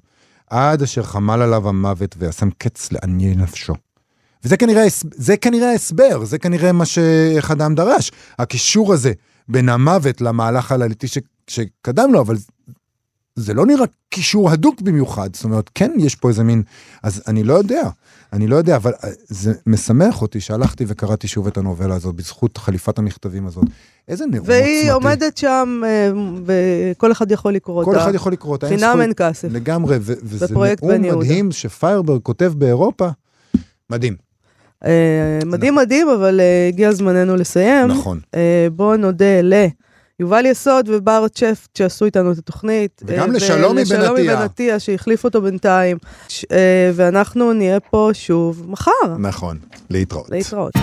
עד אשר חמל עליו המוות וישם קץ לעינויי נפשו. וזה כנראה, זה כנראה ההסבר, זה כנראה מה שאיך אדם דרש. הקישור הזה בין המוות למהלך הליליתי ש- שקדם לו, אבל זה לא נראה קישור הדוק במיוחד. זאת אומרת, כן יש פה איזה מין... אז אני לא יודע, אני לא יודע, אבל אה, זה משמח אותי שהלכתי וקראתי שוב את הנובלה הזאת בזכות חליפת המכתבים הזאת. איזה נאום עוצמתי. והיא עומדת שם, אה, וכל אחד יכול לקרוא אותה. כל אחד יכול לקרוא אותה. חינם. אין כסף. לגמרי, ו- וזה נאום. מדהים שפיירברג כותב באירופה. מדהים, אה, מדהים מדהים, אבל אה, הגיע זמננו לסיים. נכון. אה, בואו נודה ליובל יסוד ובר צ'פט שעשו איתנו את התוכנית. וגם אה, לשלומי בן עטיה. בן עטיה שהחליף אותו בינתיים. אה, ואנחנו נהיה פה שוב מחר. נכון, להתראות. להתראות.